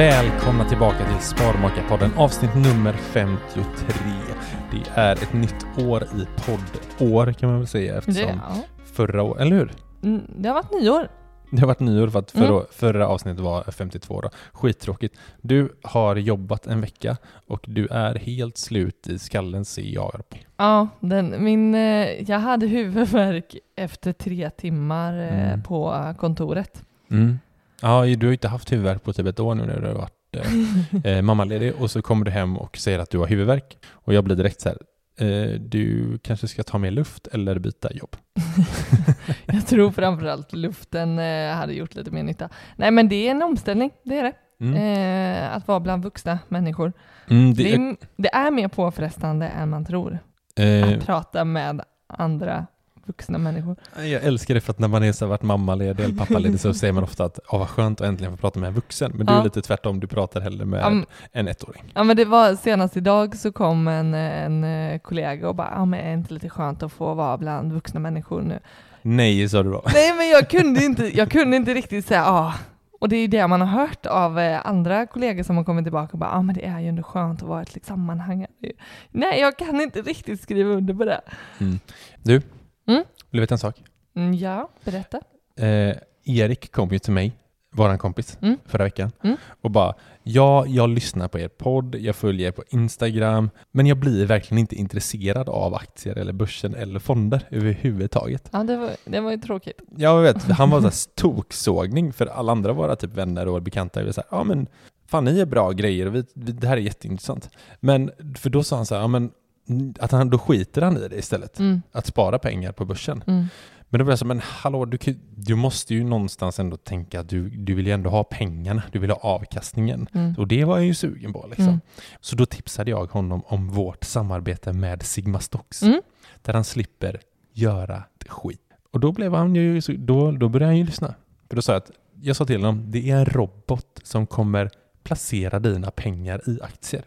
Välkomna tillbaka till Sparmakarpodden avsnitt nummer 53. Det är ett nytt år i poddår kan man väl säga eftersom Det, ja. förra året, eller hur? Mm, det har varit nyår. Det har varit nyår för att förra, Mm. förra avsnittet var 52 då. Skittråkigt. Du har jobbat en vecka och du är helt slut i skallen ser jag. Ja, den, min, eh, jag hade huvudvärk efter tre timmar eh, Mm. på kontoret. Mm. Ja, du har ju inte haft huvudvärk på typ ett år nu när du har varit eh, eh, mammaledig och så kommer du hem och säger att du har huvudvärk och jag blir direkt så här eh, du kanske ska ta mer luft eller byta jobb. jag tror framförallt luften eh, hade gjort lite mer nytta. Nej, men det är en omställning, det är det. Mm. Eh, att vara bland vuxna människor. Mm, Det det, är, det är mer påfrestande än man tror. eh, Att prata med andra vuxna människor. jag älskar det för att när man är så varit mammaledig eller pappaledig så säger man ofta att åh vad skönt att äntligen få prata med en vuxen. Men du är Ja. lite tvärtom, du pratar hellre med Ja, men- en ettåring. Ja men det var senast idag så kom en, en eh, kollega och bara, ja men är det inte lite skönt att få vara bland vuxna människor nu? Nej, sa du då. Nej men jag kunde inte, jag kunde inte riktigt säga ja. Och det är ju det man har hört av eh, andra kollegor som har kommit tillbaka och bara, ja men det är ju ändå skönt att vara i ett sammanhang. Nej, jag kan inte riktigt skriva under på det. Du, Mm. vill du veta en sak? Mm, ja, berätta. Eh, Erik kom ju till mig, våran kompis, Mm. förra veckan Mm. och bara ja, jag lyssnar på er podd, jag följer er på Instagram, men jag blir verkligen inte intresserad av aktier eller börsen eller fonder överhuvudtaget. Ja, det var, det var ju tråkigt. Jag vet, han var så toksågning för alla andra våra typ vänner och bekanta. är så här, ja men fan ni är bra grejer och vi, vi, det här är jätteintressant. Men för då sa han så här, ja men att han, då skiter han i det istället. Mm, Att spara pengar på börsen. mm, Men då blev jag så, men hallå, du, du måste ju någonstans ändå tänka att du, du vill ju ändå ha pengarna, du vill ha avkastningen. mm. Och det var jag ju sugen på liksom. Mm. Så då tipsade jag honom om vårt samarbete med Sigma Stocks. Mm. Där han slipper göra skit. Och då blev han ju, då, då började han ju lyssna. För då sa jag att, jag sa till honom, det är en robot som kommer placera dina pengar i aktier.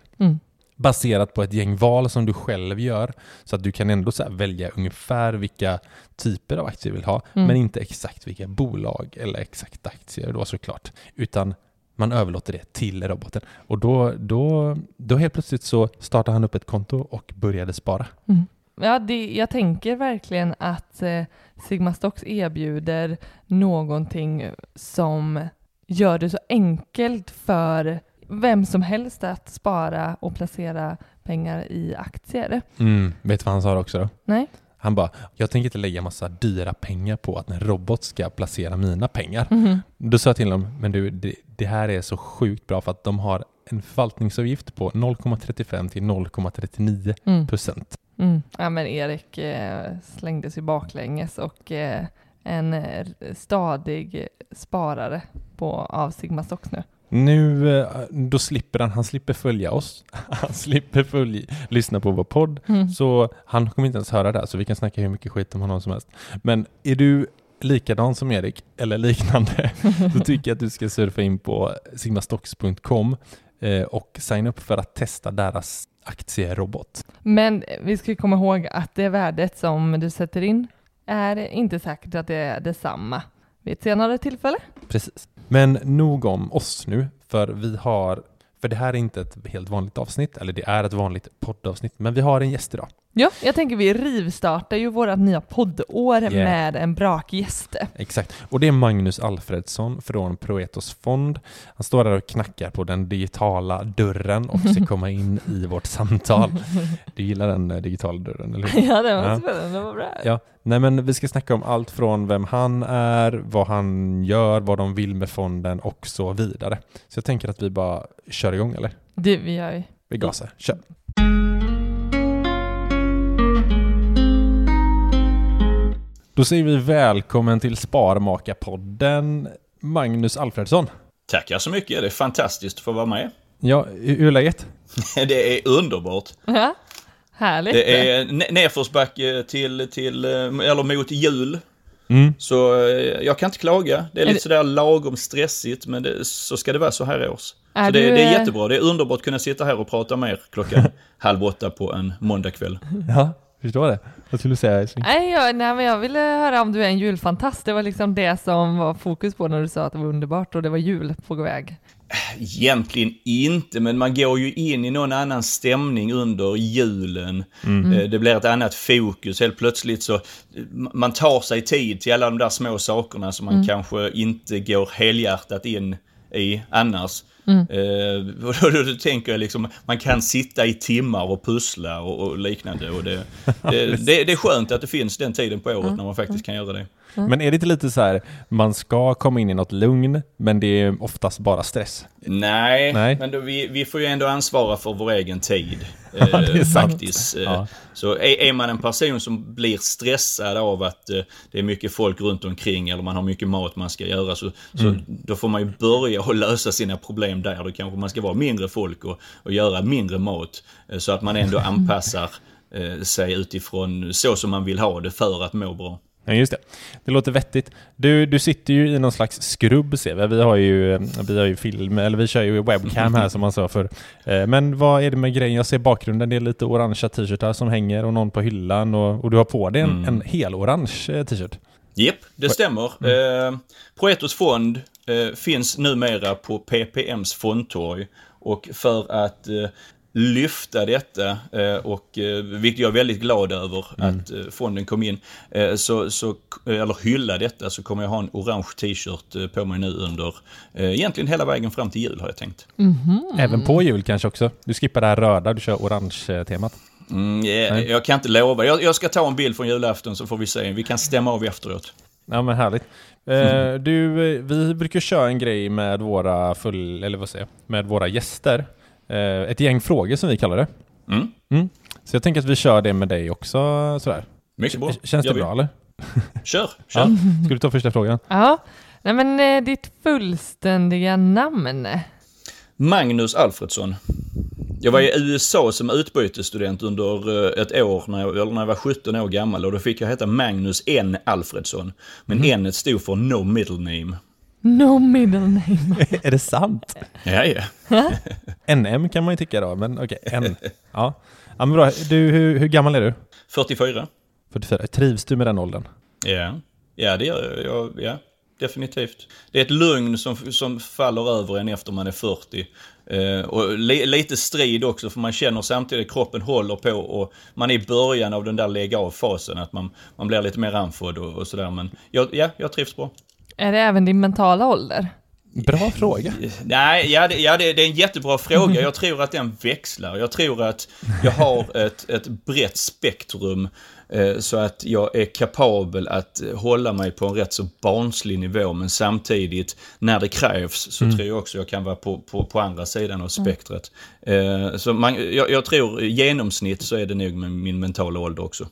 Baserat på ett gäng val som du själv gör. Så att du kan ändå välja ungefär vilka typer av aktier du vill ha. Mm. Men inte exakt vilka bolag eller exakta aktier då såklart. Utan man överlåter det till roboten. Och då, då, då helt plötsligt så startade han upp ett konto och började spara. Mm. Ja, det, jag tänker verkligen att eh, Sigma Stocks erbjuder någonting som gör det så enkelt för vem som helst att spara och placera pengar i aktier. Mm. Vet du vad han sa också då? Nej? Han bara, jag tänker inte lägga massa dyra pengar på att en robot ska placera mina pengar. Mhm. Då sa jag till honom, men du, det, det här är så sjukt bra för att de har en förvaltningsavgift på 0,35 till 0,39 Mm. procent. Mm. Ja, men Erik eh, slängde sig baklänges och eh, en eh, stadig sparare på, av Sigma Stocks nu. Nu, eh, då slipper han, han slipper följa oss. Han slipper följa, lyssna på vår podd. Mm. Så han kommer inte ens höra det här, så vi kan snacka hur mycket skit om honom som helst. Men är du likadan som Erik, eller liknande, då tycker jag att du ska surfa in på sigmastocks.com eh, och signa upp för att testa deras aktierobot. Men vi ska komma ihåg att det värdet som du sätter in är inte säkert att det är detsamma vid ett senare tillfälle. Precis. Men nog om oss nu, för vi har, för det här är inte ett helt vanligt avsnitt, eller det är ett vanligt poddavsnitt, men vi har en gäst idag. Ja, jag tänker vi rivstartar ju vårt nya poddår med en brakgäst. Exakt. Och det är Magnus Alfredsson från Proetos fond. Han står där och knackar på den digitala dörren och ska komma in i vårt samtal. Du gillar den eh, digitala dörren, eller hur? Ja, det var Ja. spännande, det var bra. Ja, nej men vi ska snacka om allt från vem han är, vad han gör, vad de vill med fonden och så vidare. Så jag tänker att vi bara kör igång eller? Det vi gör. Vi gasar, kör! Då säger vi välkommen till Sparmakarpodden, Magnus Alfredsson. Tackar så mycket, det är fantastiskt att få vara med. Ja, hur är läget? Det är underbart. Ja, härligt. Det är ne- nedförsbacke till, till, eh, eller mot jul. Mm. Så eh, jag kan inte klaga. Det är Är lite det- sådär lagom stressigt, men det, så ska det vara så här års. Är så det, du, det är jättebra. Det är underbart att kunna sitta här och prata med er klockan halv åtta på en måndagkväll. Ja, förstår det. Vad skulle du säga älskling? Nej, jag, nej, men jag ville höra om du är en julfantast. Det var liksom det som var fokus på när du sa att det var underbart och det var jul på väg. Egentligen inte, men man går ju in i någon annan stämning under julen. Eh, Det blir ett annat fokus. Helt plötsligt så man tar sig tid till alla de där små sakerna som man kanske inte går helhjärtat in i annars. Eh, och då, då, då tänker jag liksom, man kan sitta i timmar och pussla och, och liknande. Och det, det, det, det är skönt att det finns den tiden på året när man faktiskt kan göra det. Men är det inte lite så här, man ska komma in i något lugn, men det är oftast bara stress? Nej, Nej. men då, vi, vi får ju ändå ansvara för vår egen tid. Ja, det är eh, sant. faktiskt. Eh, Ja. Så är, är man en person som blir stressad av att eh, det är mycket folk runt omkring eller man har mycket mat man ska göra så, så Mm. då får man ju börja att lösa sina problem där. Då kanske man ska vara mindre folk och, och göra mindre mat. eh, Så att man ändå anpassar eh, sig utifrån så som man vill ha det för att må bra. Ja, just det. Det låter vettigt. Du, du sitter ju i någon slags skrubb ser vi. Vi har ju, vi har ju film, eller vi kör ju webcam här som man sa för. Men vad är det med grejen? Jag ser bakgrunden, det är lite orangea t-shirtar som hänger och någon på hyllan och, och du har på dig en, Mm. en hel orange eh, t-shirt. Japp, det stämmer. Eh, Proetos fond eh, finns numera på PPMs fondtorg. Och för att eh, lyfta detta, eh, och, eh, vilket jag är väldigt glad över att eh, fonden kom in, så, så, eller hylla detta, så kommer jag ha en orange t-shirt på mig nu under, egentligen hela vägen fram till jul har jag tänkt. Även på jul kanske också. Du skippar det här röda, du kör orange-temat. Mm, jag, jag kan inte lova, jag, jag ska ta en bild från julafton så får vi se, vi kan stämma av efteråt. Ja men härligt. Eh, du, eh, vi brukar köra en grej med våra full, eller vad säger med våra gäster. Eh, ett gäng frågor som vi kallar det. Mm, Så jag tänker att vi kör det med dig också sådär. mycket bra. Känns det bra eller? Kör, kör. Ja. Ska du ta första frågan? Ja, nej men eh, ditt fullständiga namn? Magnus Alfredsson. Jag var i USA som utbytesstudent under eh, ett år när jag, eller när jag var 17 år gammal och då fick jag heta Magnus N. Alfredsson. Men N stod för No Middle Name. No middle name. är det sant? Ja, ja. NM kan man ju tycka då, men okej, N. Ja. ja, men bra. Du, hur, hur gammal är du? 44. 44. Trivs du med den åldern? Ja, ja det gör jag. jag. Ja, definitivt. Det är ett lugn som, som faller över en efter man är 40. Eh, och li, lite strid också för man känner samtidigt att kroppen håller på och man är i början av den där lägga av-fasen. Att man, man blir lite mer andfådd och, och sådär. Men jag, ja, jag trivs bra. Är det även din mentala ålder? Bra fråga. Nej, ja, det, ja det, det är en jättebra fråga. Jag tror att den växlar. Jag tror att jag har ett, ett brett spektrum eh, så att jag är kapabel att hålla mig på en rätt så barnslig nivå men samtidigt när det krävs så tror jag också jag kan vara på, på, på andra sidan av spektret. Eh, så man, jag, jag tror i genomsnitt så är det nog med min mentala ålder också.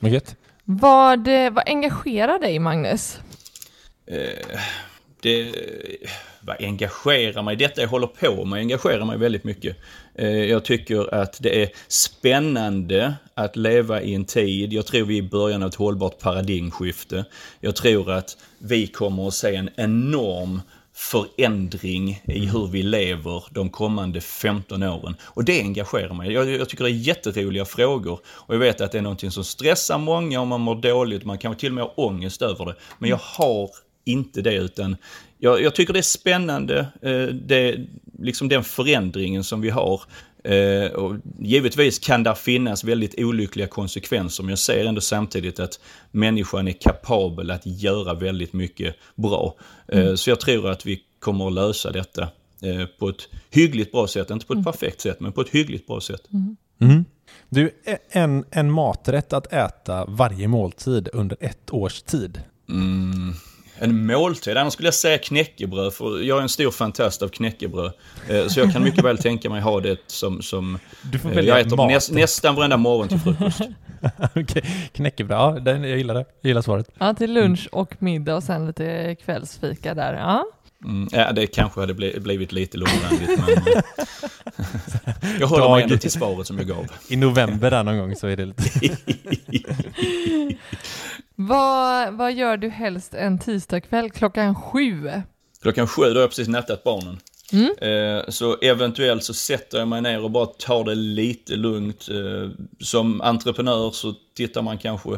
Gött. Vad, eh, vad engagerar dig Magnus? Eh, det, vad engagerar mig? Detta jag håller på med engagerar mig väldigt mycket. Eh, jag tycker att det är spännande att leva i en tid, jag tror vi är i början av ett hållbart paradigmskifte. Jag tror att vi kommer att se en enorm förändring i hur vi lever de kommande 15 åren. Och det engagerar mig. Jag, jag, tycker det är jätteroliga frågor. Och jag vet att det är någonting som stressar många och man mår dåligt. Man kan till och med ha ångest över det. Men jag har inte det utan jag, jag tycker det är spännande, eh, det, liksom den förändringen som vi har. Eh, och givetvis kan det finnas väldigt olyckliga konsekvenser men jag ser ändå samtidigt att människan är kapabel att göra väldigt mycket bra. Eh, mm. Så jag tror att vi kommer att lösa detta eh, på ett hyggligt bra sätt. Inte på ett mm. perfekt sätt men på ett hyggligt bra sätt. Mm. mm. Du, en, en maträtt att äta varje måltid under ett års tid. Mm en måltid. Annars skulle jag säga knäckebröd, för jag är en stor fantast av knäckebröd. Eh, så jag kan mycket väl tänka mig ha det som, som du får eh, välja jag äter näs, nästan varenda morgon till frukost. Okej, knäckebröd, ja, jag gillar det. Jag gillar svaret. Ja, till lunch och middag och sen lite kvällsfika där. Ja. Mm, ja, det kanske hade blivit lite långrandigt, men... jag håller mig ändå till svaret som jag gav. I november där någon gång så är det lite... vad, vad gör du helst en tisdagkväll klockan sju? Klockan sju, då har jag precis nattat barnen. Mm. Eh, så eventuellt så sätter jag mig ner och bara tar det lite lugnt. Eh, som entreprenör så tittar man kanske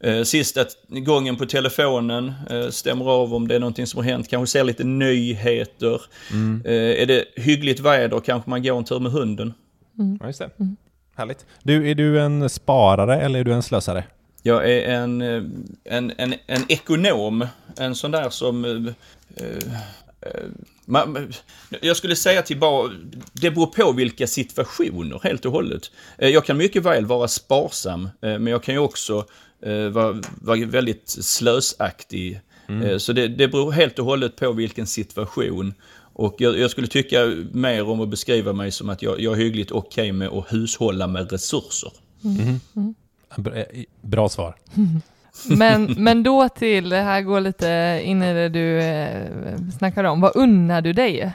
eh, sista gången på telefonen, stämmer av om det är någonting som har hänt, kanske ser lite nyheter. Mm. Är det hyggligt väder kanske man går en tur med hunden. Mm. Ja, just det. Mm. Härligt. Du, är du en sparare eller är du en slösare? Jag är en, en, en, en ekonom, en sån där som eh, eh, man, jag skulle säga till bara, det beror på vilka situationer helt och hållet. Eh, jag kan mycket väl vara sparsam, eh, men jag kan ju också eh, vara, vara väldigt slösaktig. Mm. Så det, det beror helt och hållet på vilken situation. Och jag, jag, skulle tycka mer om att beskriva mig som att jag, jag är hyggligt okej okay med att hushålla med resurser. Mm. Mm. Bra, bra svar. Men, men då till, det här går lite in i det du eh, snackar om. Vad unnar du dig?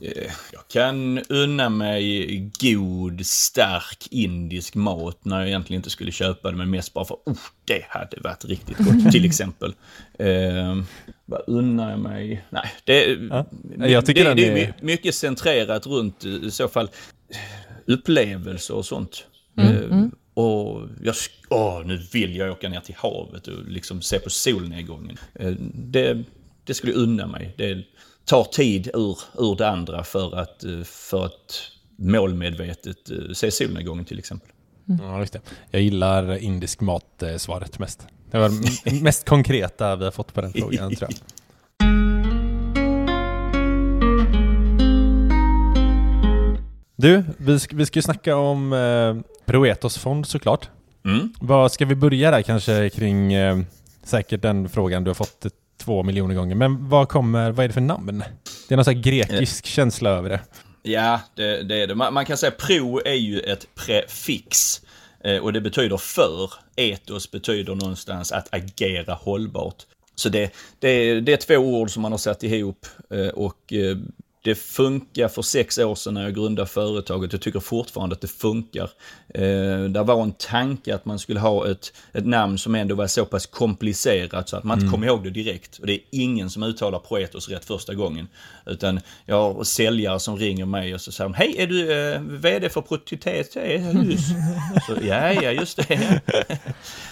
Eh, jag kan unna mig god, stark indisk mat när jag egentligen inte skulle köpa det, men mest bara för oh, det hade varit riktigt gott, till exempel. Eh, vad unnar jag mig? Nej, det, ja, jag tycker det, det är, är mycket centrerat runt i så fall upplevelser och sånt. Mm, eh, mm. Och jag, åh, nu vill jag åka ner till havet och liksom se på solnedgången. Eh, det, det skulle unna mig. Det tar tid ur, ur det andra för att, eh, för att målmedvetet eh, se solnedgången till exempel. Mm. Ja, just det. Jag gillar indisk mat-svaret mest. Det var mest konkreta vi har fått på den frågan tror jag. Du, vi ska, vi ska snacka om eh, Proetos-fond såklart. Mm. Vad Ska vi börja där kanske kring eh, säkert den frågan du har fått två miljoner gånger. Men vad kommer, vad är det för namn? Det är någon sån grekisk ja. känsla över det. Ja, det, det är det. Man, man, kan säga pro är ju ett prefix. Eh, och det betyder för. Etos betyder någonstans att agera hållbart. Så det, det, det är två ord som man har satt ihop eh, och eh, det funkar för sex år sedan när jag grundade företaget. Jag tycker fortfarande att det funkar. Eh, det var en tanke att man skulle ha ett, ett namn som ändå var så pass komplicerat så att man inte mm. kom ihåg det direkt. Och det är ingen som uttalar Proetos rätt första gången. Utan jag har säljare som ringer mig och så säger de, Hej, är du eh, VD för Protitet? så, ja, ja, just det.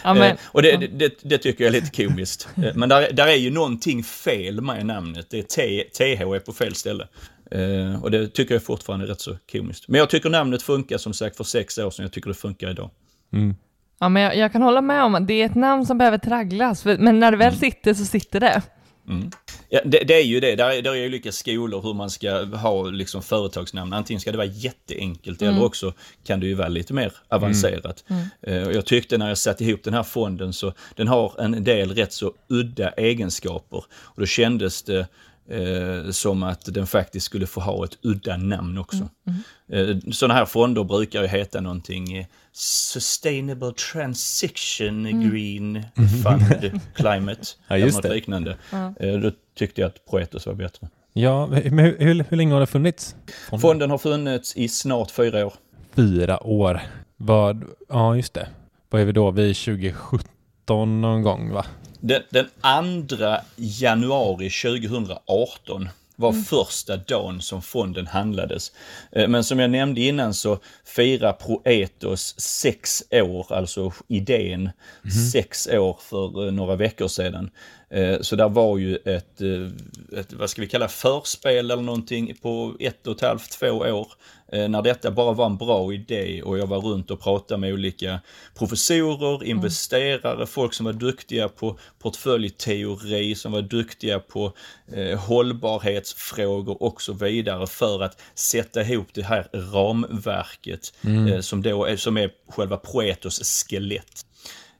eh, och det, det, det, tycker jag är lite komiskt. Eh, men där, där är ju någonting fel med namnet. Det är T, TH är på fel ställe. Eh, och det tycker jag fortfarande är rätt så komiskt. Men jag tycker namnet funkar som sagt för sex år sedan, jag tycker det funkar idag. Mm. Ja, men jag, jag, kan hålla med om att det är ett namn som behöver tragglas, för, men när det väl mm. sitter så sitter det. Mm. Ja, det, det, är ju det. Där, där är olika skolor hur man ska ha liksom, företagsnamn. Antingen ska det vara jätteenkelt mm. eller också kan det ju vara lite mer avancerat. Mm. Mm. Uh, jag tyckte när jag satte ihop den här fonden så den har en del rätt så udda egenskaper. Och då kändes det eh, som att den faktiskt skulle få ha ett udda namn också. Mm. Mm. Eh, sådana här fonder brukar ju heta någonting eh, Sustainable Transition mm. Green Fund Climate. ja, just det. liknande. Ja. Eh, då tyckte jag att Proetos var bättre. Ja, men hur, hur, hur länge har det funnits? Fonden har funnits i snart fyra år. Fyra år. Vad, ja, just det. Vad är vi då? Vi är 2017 någon gång, va? Den, den 2 januari 2018 var mm. första dagen som fonden handlades. Eh, men som jag nämnde innan så firar Proetos sex år, alltså idén, mm. sex år för eh, några veckor sedan. Eh, så där var ju ett, ett, vad ska vi kalla förspel eller någonting på ett och ett halvt, två år Eh, när detta bara var en bra idé och jag var runt och pratade med olika professorer, mm. investerare, mm. folk som var duktiga på portföljteori, som var duktiga på eh, hållbarhetsfrågor och så vidare för att sätta ihop det här ramverket mm. eh, som då är, som är själva Proetos skelett.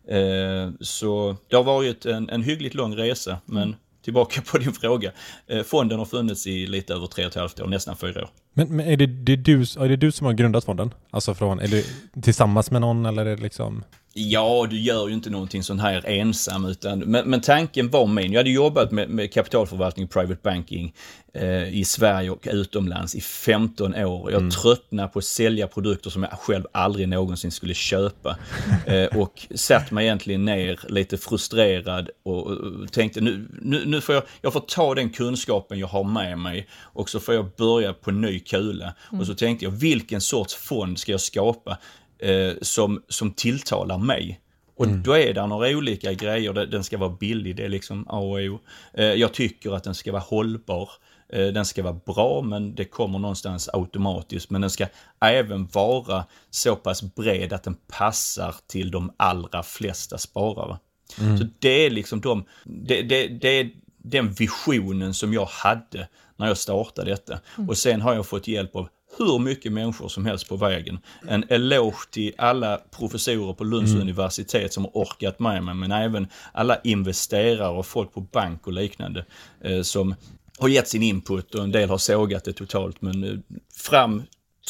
Eh, så det har varit en, en hyggligt lång resa, men tillbaka på din fråga. Eh, fonden har funnits i lite över tre och ett halvt år, nästan fyra år. Men, men är, det, det, är du, är det du som har grundat fonden? Alltså från, är det tillsammans med någon eller är det liksom? Ja, du gör ju inte någonting sånt här ensam, utan, men, men tanken var min. Jag hade jobbat med, med kapitalförvaltning och private banking eh, i Sverige och utomlands i 15 år. Jag mm. tröttnade på att sälja produkter som jag själv aldrig någonsin skulle köpa. Eh, och satt mig egentligen ner lite frustrerad och, och tänkte nu, nu, nu får jag, jag får ta den kunskapen jag har med mig och så får jag börja på ny kula. Mm. Och så tänkte jag, vilken sorts fond ska jag skapa? Eh, som, som tilltalar mig. Och mm. då är det några olika grejer. Den ska vara billig, det är liksom A och O. Eh, jag tycker att den ska vara hållbar. Eh, den ska vara bra, men det kommer någonstans automatiskt. Men den ska även vara så pass bred att den passar till de allra flesta sparare. Mm. Så det är liksom de, det, det, det är den visionen som jag hade när jag startade detta. Mm. Och sen har jag fått hjälp av hur mycket människor som helst på vägen. En eloge till alla professorer på Lunds mm. universitet som har orkat med mig, men även alla investerare och folk på bank och liknande eh, som har gett sin input och en del har sågat det totalt. Men eh, fram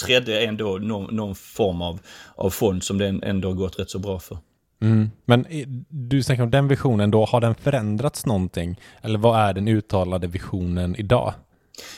trädde ändå någon, någon, form av, av fond som det ändå har gått rätt så bra för. Mm. Men du snackar om den visionen då, har den förändrats någonting? Eller vad är den uttalade visionen idag?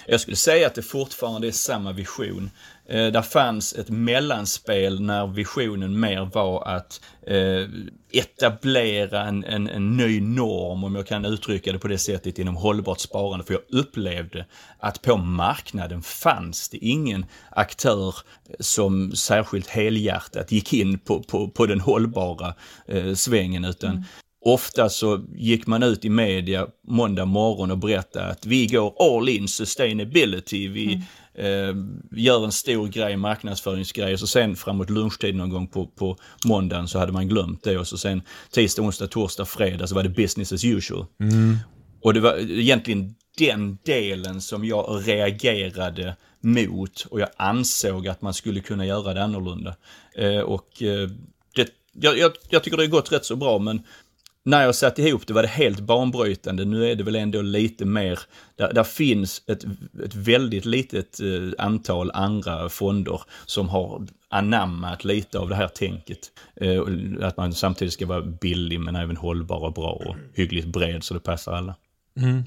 Jag skulle säga att det fortfarande är samma vision. Eh, där fanns ett mellanspel när visionen mer var att eh, etablera en, en, en, ny norm, om jag kan uttrycka det på det sättet, inom hållbart sparande. För jag upplevde att på marknaden fanns det ingen aktör som särskilt helhjärtat gick in på, på, på den hållbara eh, svängen, utan mm. Ofta så gick man ut i media måndag morgon och berättade att vi går all in sustainability. Vi mm. eh, gör en stor grej, marknadsföringsgrej. Och så sen framåt lunchtid någon gång på, på måndagen så hade man glömt det. Och så sen tisdag, onsdag, torsdag, fredag så var det business as usual. Mm. Och det var egentligen den delen som jag reagerade mot och jag ansåg att man skulle kunna göra det annorlunda. Eh, och eh, det, jag, jag, jag tycker det har gått rätt så bra men när jag satte ihop det var det helt banbrytande. Nu är det väl ändå lite mer, där, där finns ett, ett väldigt litet eh, antal andra fonder som har anammat lite av det här tänket. Eh, att man samtidigt ska vara billig men även hållbar och bra och hyggligt bred så det passar alla. Mm.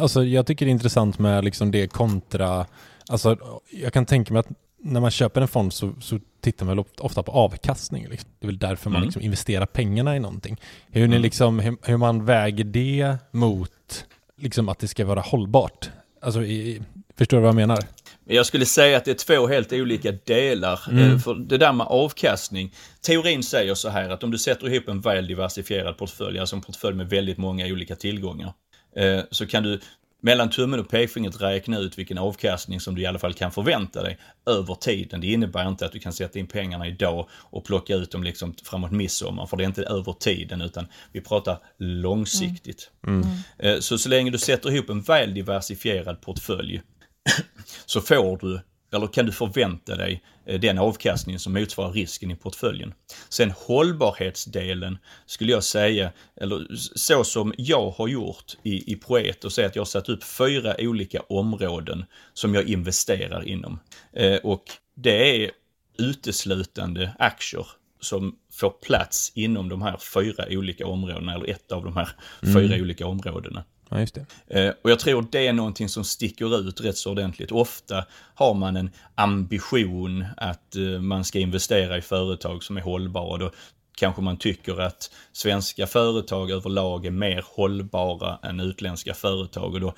Alltså jag tycker det är intressant med liksom det kontra, alltså jag kan tänka mig att när man köper en fond så, så tittar man ofta på avkastning. Liksom. Det är väl därför man mm. liksom investerar pengarna i någonting. Hur, ni mm. liksom, hur, hur, man väger det mot liksom att det ska vara hållbart. Alltså, i, förstår du vad jag menar? Jag skulle säga att det är två helt olika delar. Mm. Eh, för det där med avkastning, teorin säger så här att om du sätter ihop en väl diversifierad portfölj, alltså en portfölj med väldigt många olika tillgångar, eh, så kan du mellan tummen och pekfingret räkna ut vilken avkastning som du i alla fall kan förvänta dig över tiden. Det innebär inte att du kan sätta in pengarna idag och plocka ut dem liksom framåt midsommar, för det är inte över tiden utan vi pratar långsiktigt. Mm. Mm. Eh, så så länge du sätter ihop en väl diversifierad portfölj så får du eller kan du förvänta dig eh, den avkastning som motsvarar risken i portföljen? Sen hållbarhetsdelen skulle jag säga, eller så som jag har gjort i, i Proet och säga att jag har satt upp fyra olika områden som jag investerar inom. Eh, och det är uteslutande aktier som får plats inom de här fyra olika områdena, eller ett av de här mm. fyra olika områdena. Ja, just det. Eh, och jag tror det är någonting som sticker ut rätt så ordentligt. Ofta har man en ambition att eh, man ska investera i företag som är hållbara. Då kanske man tycker att svenska företag överlag är mer hållbara än utländska företag. Och då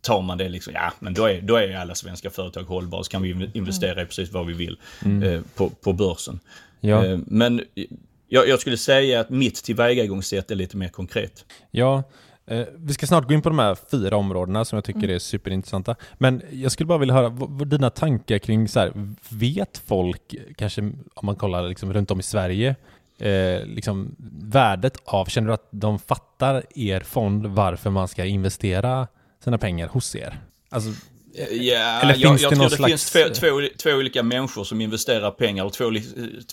tar man det liksom, ja men då är, då är alla svenska företag hållbara så kan vi investera i precis vad vi vill eh, på, på börsen. Ja. Men jag, jag skulle säga att mitt tillvägagångssätt är lite mer konkret. Ja, vi ska snart gå in på de här fyra områdena som jag tycker är superintressanta. Men jag skulle bara vilja höra vad, dina tankar kring så här, vet folk, kanske om man kollar liksom runt om i Sverige, eh, liksom värdet av, känner du att de fattar er fond varför man ska investera sina pengar hos er? Alltså, Ja, Eller jag, finns jag det tror det slags- finns två, två, två olika människor som investerar pengar och två,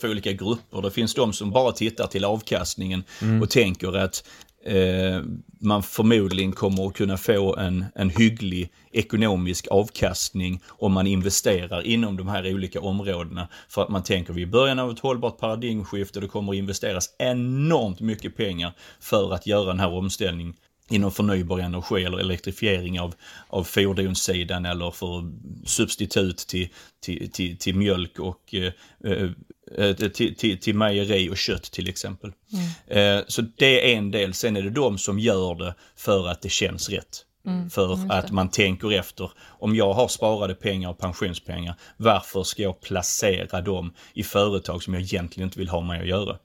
två olika grupper. Det finns de som bara tittar till avkastningen Mm. och tänker att eh, man förmodligen kommer att kunna få en, en hygglig ekonomisk avkastning om man investerar inom de här olika områdena. För att man tänker vid början av ett hållbart paradigmskifte det kommer att investeras enormt mycket pengar för att göra den här omställningen inom förnybar energi eller elektrifiering av, av fordonssidan eller för substitut till, till, till, till mjölk och eh, eh till, till, till mejeri och kött till exempel. Eh, så det är en del. Sen är det de som gör det för att det känns rätt. För att man tänker efter, om jag har sparade pengar och pensionspengar, varför ska jag placera dem i företag som jag egentligen inte vill ha med att göra?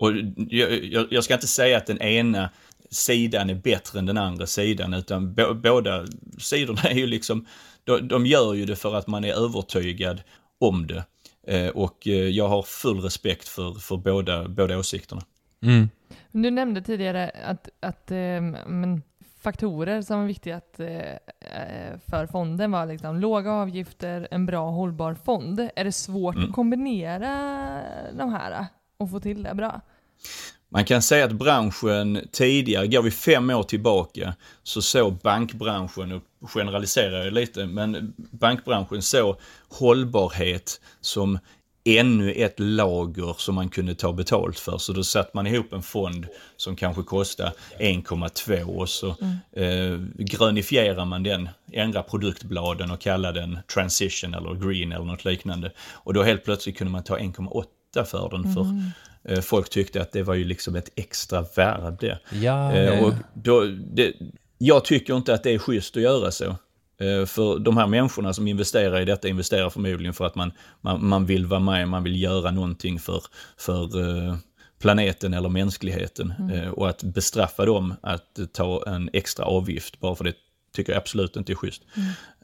Och jag, jag, jag ska inte säga att den ena sidan är bättre än den andra sidan, utan bå- båda sidorna är ju liksom, de, de gör ju det för att man är övertygad om det. Eh, och eh, jag har full respekt för, för båda, båda åsikterna. mm, Du nämnde tidigare att, att eh, men, faktorer som var viktiga att, eh, för fonden var liksom låga avgifter, en bra hållbar fond. Är det svårt Mm. att kombinera de här och få till det bra? Man kan säga att branschen tidigare, går vi fem år tillbaka, så såg bankbranschen, och generaliserar jag lite, men bankbranschen såg hållbarhet som ännu ett lager som man kunde ta betalt för. Så då satte man ihop en fond som kanske kostade 1,2 och så eh, grönifierar man den, ändrar produktbladen och kallar den transition eller green eller något liknande. Och då helt plötsligt kunde man ta 1,8 för den för eh, folk tyckte att det var ju liksom ett extra värde. ja, Eh, ja, och då, det, jag tycker inte att det är schysst att göra så. Eh, För de här människorna som investerar i detta investerar förmodligen för att man, man, man vill vara med, man vill göra någonting för, för eh, planeten eller mänskligheten. Eh, Och att bestraffa dem att ta en extra avgift bara för det tycker jag absolut inte är schysst.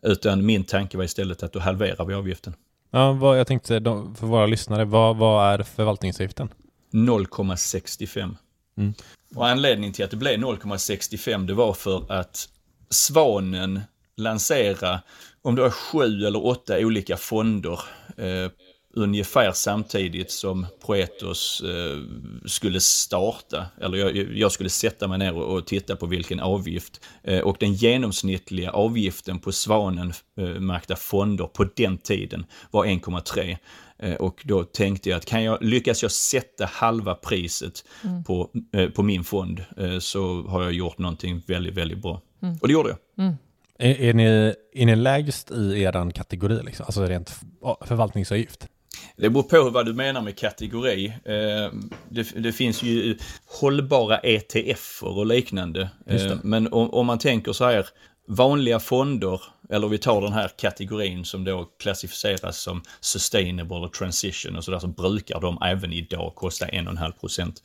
Utan min tanke var istället att då halverar vi avgiften. ja vad, jag tänkte för våra lyssnare, vad, vad är förvaltningsavgiften? 0,65. Mm. Och anledningen till att det blev 0,65 det var för att Svanen lansera, om det var sju eller åtta olika fonder eh, ungefär samtidigt som Poetos eh, skulle starta. Eller jag, jag skulle sätta mig ner och, och titta på vilken avgift. Eh, och den genomsnittliga avgiften på Svanen-märkta eh, fonder på den tiden var 1,3. Eh, Och då tänkte jag att kan jag, lyckas jag sätta halva priset på, eh, på min fond eh, så har jag gjort någonting väldigt, väldigt bra. Och det gjorde jag. Är, är, ni, är ni lägst i er kategori, liksom? alltså rent förvaltningsavgift? Det beror på vad du menar med kategori. Eh, Det, det finns ju hållbara ETFer och liknande. Eh, Men om, om man tänker så här, vanliga fonder, eller vi tar den här kategorin som då klassificeras som sustainable och transition och sådär, så brukar de även idag kosta 1,5 procent.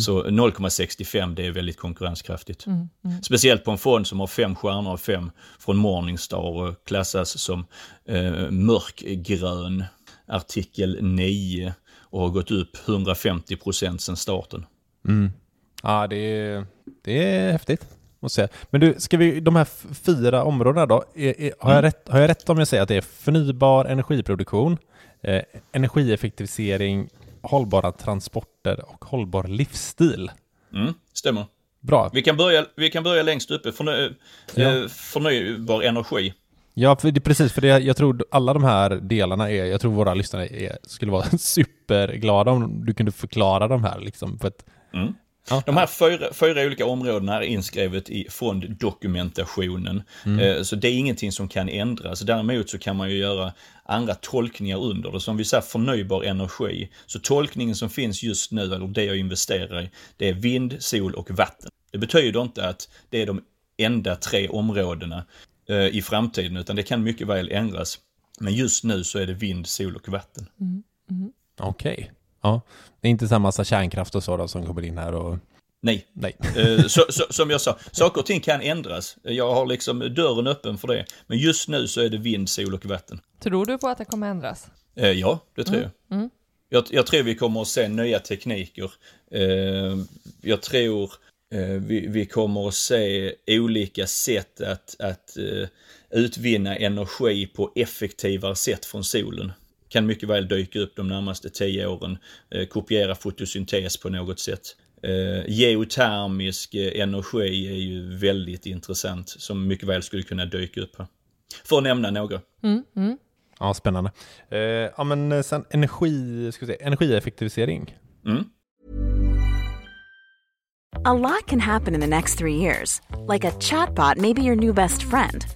Så 0,65 det är väldigt konkurrenskraftigt. Speciellt på en fond som har fem stjärnor av fem från Morningstar och klassas som eh, mörkgrön artikel 9 och har gått upp 150 procent sedan starten. Ja, det är, det är häftigt. Jag säga. Men du, ska vi, de här fyra områdena då, är, är, har, jag rätt, har jag rätt om jag säger att det är förnybar energiproduktion, eh, energieffektivisering, hållbara transporter och hållbar livsstil? Mm, stämmer. Bra. Vi kan börja, vi kan börja längst uppe, förny, Ja. eh, förnybar energi. Ja, för det, precis. För det, jag tror alla de här delarna är, jag tror våra lyssnare är, skulle vara superglada om du kunde förklara de här liksom, på ett Mm. Ja. De här fyra, fyra olika områdena är inskrivet i fonddokumentationen. Eh, Så det är ingenting som kan ändras. Däremot så kan man ju göra andra tolkningar under det. Som vi säger förnybar energi. Så tolkningen som finns just nu, eller det jag investerar i, det är vind, sol och vatten. Det betyder inte att det är de enda tre områdena eh, i framtiden, utan det kan mycket väl ändras. Men just nu så är det vind, sol och vatten. Okej. Ja. Det är inte samma massa kärnkraft och så då, som kommer in här och... Nej, Nej. Eh, så, så, som jag sa, saker och ting kan ändras. Jag har liksom dörren öppen för det. Men just nu så är det vind, sol och vatten. Tror du på att det kommer ändras? Eh, ja, det tror jag. jag. Jag tror vi kommer att se nya tekniker. Eh, jag tror vi, vi kommer att se olika sätt att, att utvinna energi på effektivare sätt från solen. Kan mycket väl dyka upp de närmaste tio åren. Eh, kopiera fotosyntes på något sätt. Eh, geotermisk eh, energi är ju väldigt intressant som mycket väl skulle kunna dyka upp här. För att nämna några. Ja, spännande. Eh, ja, men sen energi, ska vi se, energieffektivisering. Mm. A lot can happen in the next three years. Like a chatbot may be your new best friend.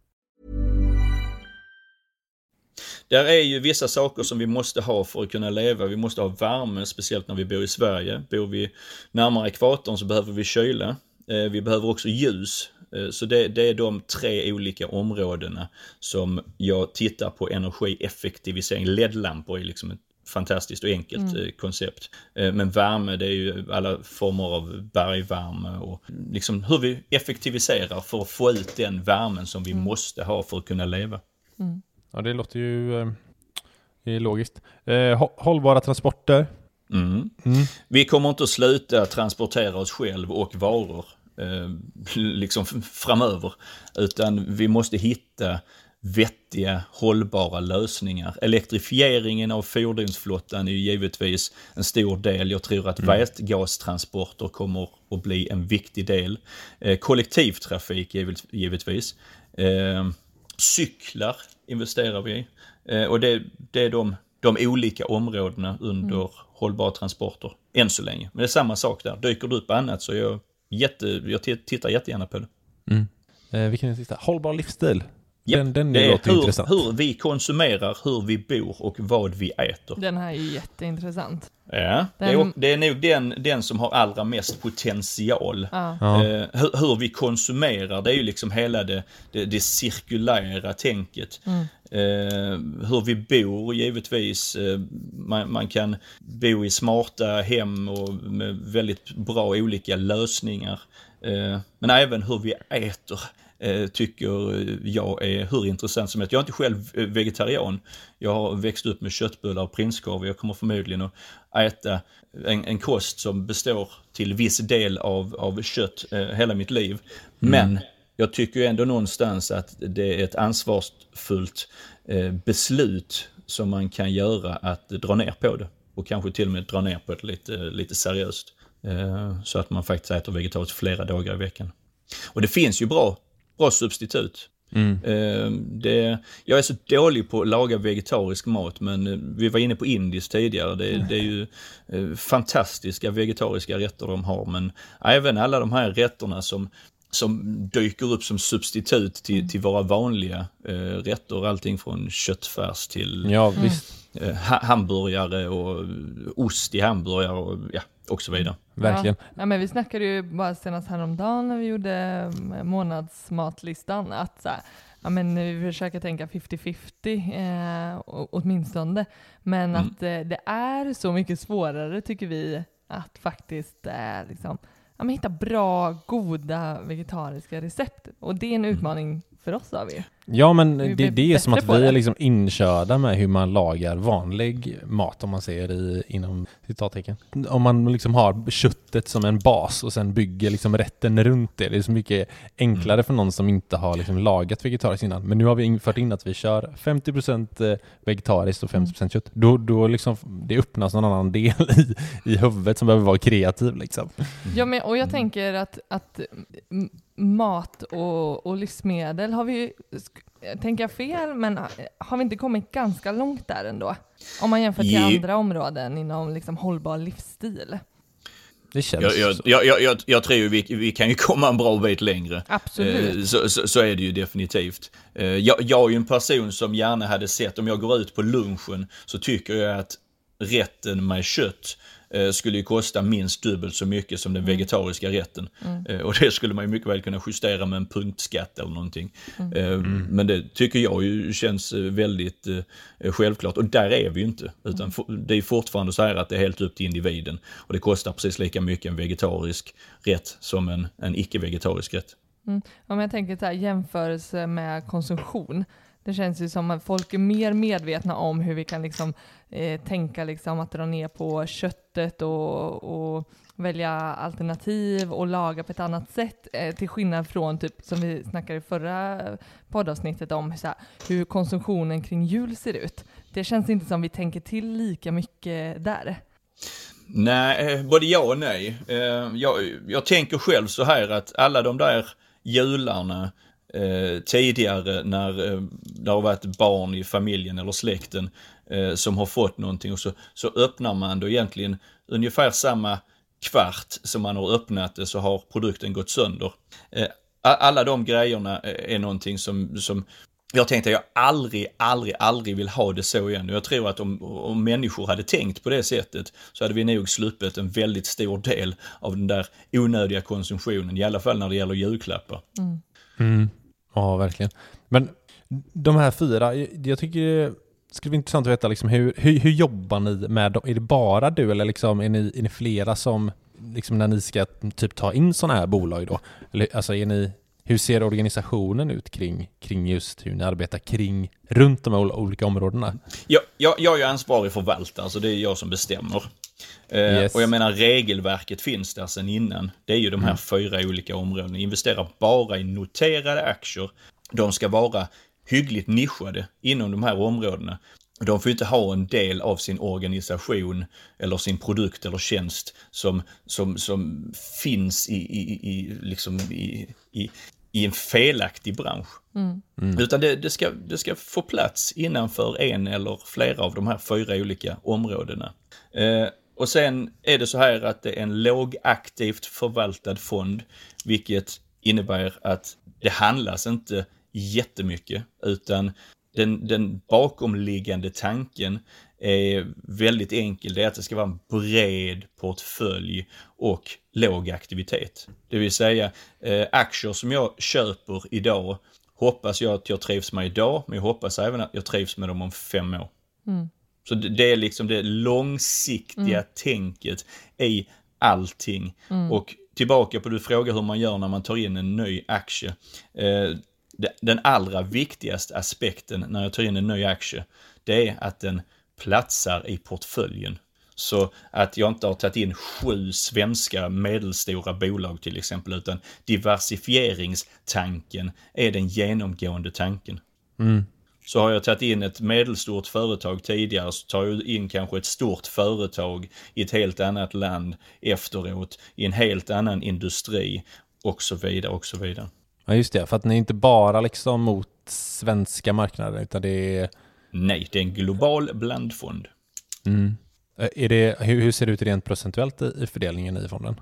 Där är ju vissa saker som vi måste ha för att kunna leva. Vi måste ha värme, speciellt när vi bor i Sverige. Bor vi närmare ekvatorn så behöver vi kyla. Eh, Vi behöver också ljus. Eh, Så det, det är de tre olika områdena som jag tittar på energieffektivisering. LED-lampor är liksom ett fantastiskt och enkelt eh, koncept. Men värme, det är ju alla former av bergvärme och liksom hur vi effektiviserar för att få ut den värmen som vi måste ha för att kunna leva. Ja, det låter ju eh, är logiskt. Eh, hå- hållbara transporter. Mm. Vi kommer inte att sluta transportera oss själv och varor eh, liksom framöver. Utan vi måste hitta vettiga, hållbara lösningar. Elektrifieringen av fordonsflottan är ju givetvis en stor del. Jag tror att vätgastransporter kommer att bli en viktig del. Eh, kollektivtrafik givet, givetvis. Eh, cyklar investerar vi i. Eh, och det, det är de, de olika områdena under hållbara transporter än så länge. Men det är samma sak där. Dyker det upp annat så jag, jätte, jag tittar jättegärna på det. Mm. Eh, vilken är den sista? Hållbar livsstil. Japp, Den, den det är låter hur, intressant. hur vi konsumerar, hur vi bor och vad vi äter. Den här är ju jätteintressant. Ja, det, är, Den- det är nog den, den som har allra mest potential. Ja. Ja. Eh, hur, hur vi konsumerar, det är ju liksom hela det, det, det cirkulära tänket. Eh, hur vi bor givetvis. Eh, man, man kan bo i smarta hem och med väldigt bra olika lösningar. Eh, men även hur vi äter tycker jag är hur intressant som helst. Jag är inte själv eh, vegetarian. Jag har växt upp med köttbullar och prinskorv. Jag kommer förmodligen att äta en, en kost som består till viss del av, av kött eh, hela mitt liv. Men jag tycker ändå någonstans att det är ett ansvarsfullt eh, beslut som man kan göra att dra ner på det. Och kanske till och med dra ner på det lite, lite seriöst. Eh, så att man faktiskt äter vegetariskt flera dagar i veckan. Och det finns ju bra, bra substitut. Eh, Det, jag är så dålig på att laga vegetarisk mat, men eh, vi var inne på indiskt tidigare. Det, det är ju eh, fantastiska vegetariska rätter de har, men även alla de här rätterna som, som dyker upp som substitut till, till våra vanliga eh, rätter. Allting från köttfärs till Ja, hamburgare och ost i hamburgare och, ja, och så vidare. Verkligen. Ja. ja. men vi snackade ju bara senast häromdagen när vi gjorde eh, månadsmatlistan att så här, ja, men vi försöker tänka 50-50 eh, åtminstone. Men mm. att eh, det är så mycket svårare tycker vi att faktiskt eh, liksom, ja, men hitta bra, goda vegetariska recept. Och det är en mm. För oss har vi. Ja men det, det är som att vi är liksom inkörda med hur man lagar vanlig mat om man säger i, inom citattecken. Om man liksom har köttet som en bas och sen bygger liksom rätten runt det. Det är så mycket enklare mm. för någon som inte har liksom lagat vegetariskt innan. Men nu har vi infört in att vi kör 50% eh, vegetariskt och 50% mm. kött. Då, då liksom, det öppnas någon annan del i, i huvudet som behöver vara kreativ liksom. Ja men och jag tänker att, att mat och, och livsmedel har vi tänker jag fel, men har vi inte kommit ganska långt där ändå? Om man jämför till andra områden inom liksom hållbar livsstil. Det känns jag, jag, jag, jag, jag, jag tror vi, vi kan ju komma en bra bit längre. Absolut. Eh, så, så, så, är det ju definitivt. Eh, jag, jag är ju en person som gärna hade sett, om jag går ut på lunchen, så tycker jag att rätten med kött Eh, skulle ju kosta minst dubbelt så mycket som den mm. vegetariska rätten. Mm. Eh, och det skulle man ju mycket väl kunna justera med en punktskatt eller någonting. Mm. Eh, mm. Men det tycker jag ju känns väldigt självklart och där är vi ju inte. Utan mm. det är fortfarande så här att det är helt upp till individen. Och det kostar precis lika mycket en vegetarisk rätt som en, en icke-vegetarisk rätt. Mm. Om jag tänker så här, jämförelse med konsumtion. Det känns ju som att folk är mer medvetna om hur vi kan liksom, eh, tänka liksom att dra ner på köttet och, och, välja alternativ och laga på ett annat sätt. Eh, till skillnad från, typ, som vi snackade i förra poddavsnittet om, så här, hur konsumtionen kring jul ser ut. Det känns inte som vi tänker till lika mycket där. Nej, eh, både ja och nej. Eh, jag, jag tänker själv så här att alla de där jularna eh, tidigare när eh, det har varit barn i familjen eller släkten eh, som har fått någonting och så, så öppnar man då egentligen ungefär samma kvart som man har öppnat det så har produkten gått sönder. Eh, alla de grejerna är någonting som, som jag tänkte att jag aldrig, aldrig, aldrig vill ha det så igen. Jag tror att om, om människor hade tänkt på det sättet så hade vi nog sluppit en väldigt stor del av den där onödiga konsumtionen, i alla fall när det gäller julklappar. Mm. Mm. Ja, verkligen. Men de här fyra, jag tycker det skulle vara intressant att veta liksom hur, hur, hur jobbar ni med dem? Är det bara du eller liksom är, ni, är ni flera som, liksom när ni ska typ ta in sådana här bolag då? Eller, alltså är ni, hur ser organisationen ut kring, kring just hur ni arbetar kring, runt de här olika områdena? Jag, jag, jag är ansvarig förvaltare, så det är jag som bestämmer. Eh, yes. Och jag menar regelverket finns där sedan innan. Det är ju de här mm. fyra olika områdena. Investera bara i noterade aktier. De ska vara hyggligt nischade inom de här områdena. De får inte ha en del av sin organisation eller sin produkt eller tjänst som, som, som finns i, i, i, liksom i, i, i en felaktig bransch. Mm. Mm. Utan det, det, ska, det ska få plats innanför en eller flera av de här fyra olika områdena. Eh, och sen är det så här att det är en lågaktivt förvaltad fond, vilket innebär att det handlas inte jättemycket, utan den, den bakomliggande tanken är väldigt enkel. Det är att det ska vara en bred portfölj och låg aktivitet. Det vill säga eh, aktier som jag köper idag hoppas jag att jag trivs med idag, men jag hoppas även att jag trivs med dem om fem år. Mm. Så det är liksom det långsiktiga mm. tänket i allting. Mm. Och tillbaka på du frågar hur man gör när man tar in en ny aktie. Eh, den allra viktigaste aspekten när jag tar in en ny aktie, det är att den platsar i portföljen. Så att jag inte har tagit in sju svenska medelstora bolag till exempel, utan diversifieringstanken är den genomgående tanken. Mm. Så har jag tagit in ett medelstort företag tidigare så tar jag in kanske ett stort företag i ett helt annat land efteråt, i en helt annan industri och så vidare och så vidare. Ja just det, för att ni är inte bara liksom mot svenska marknader utan det är... Nej, det är en global blandfond. Mm. Är det, hur, ser det ut rent procentuellt i fördelningen i fonden?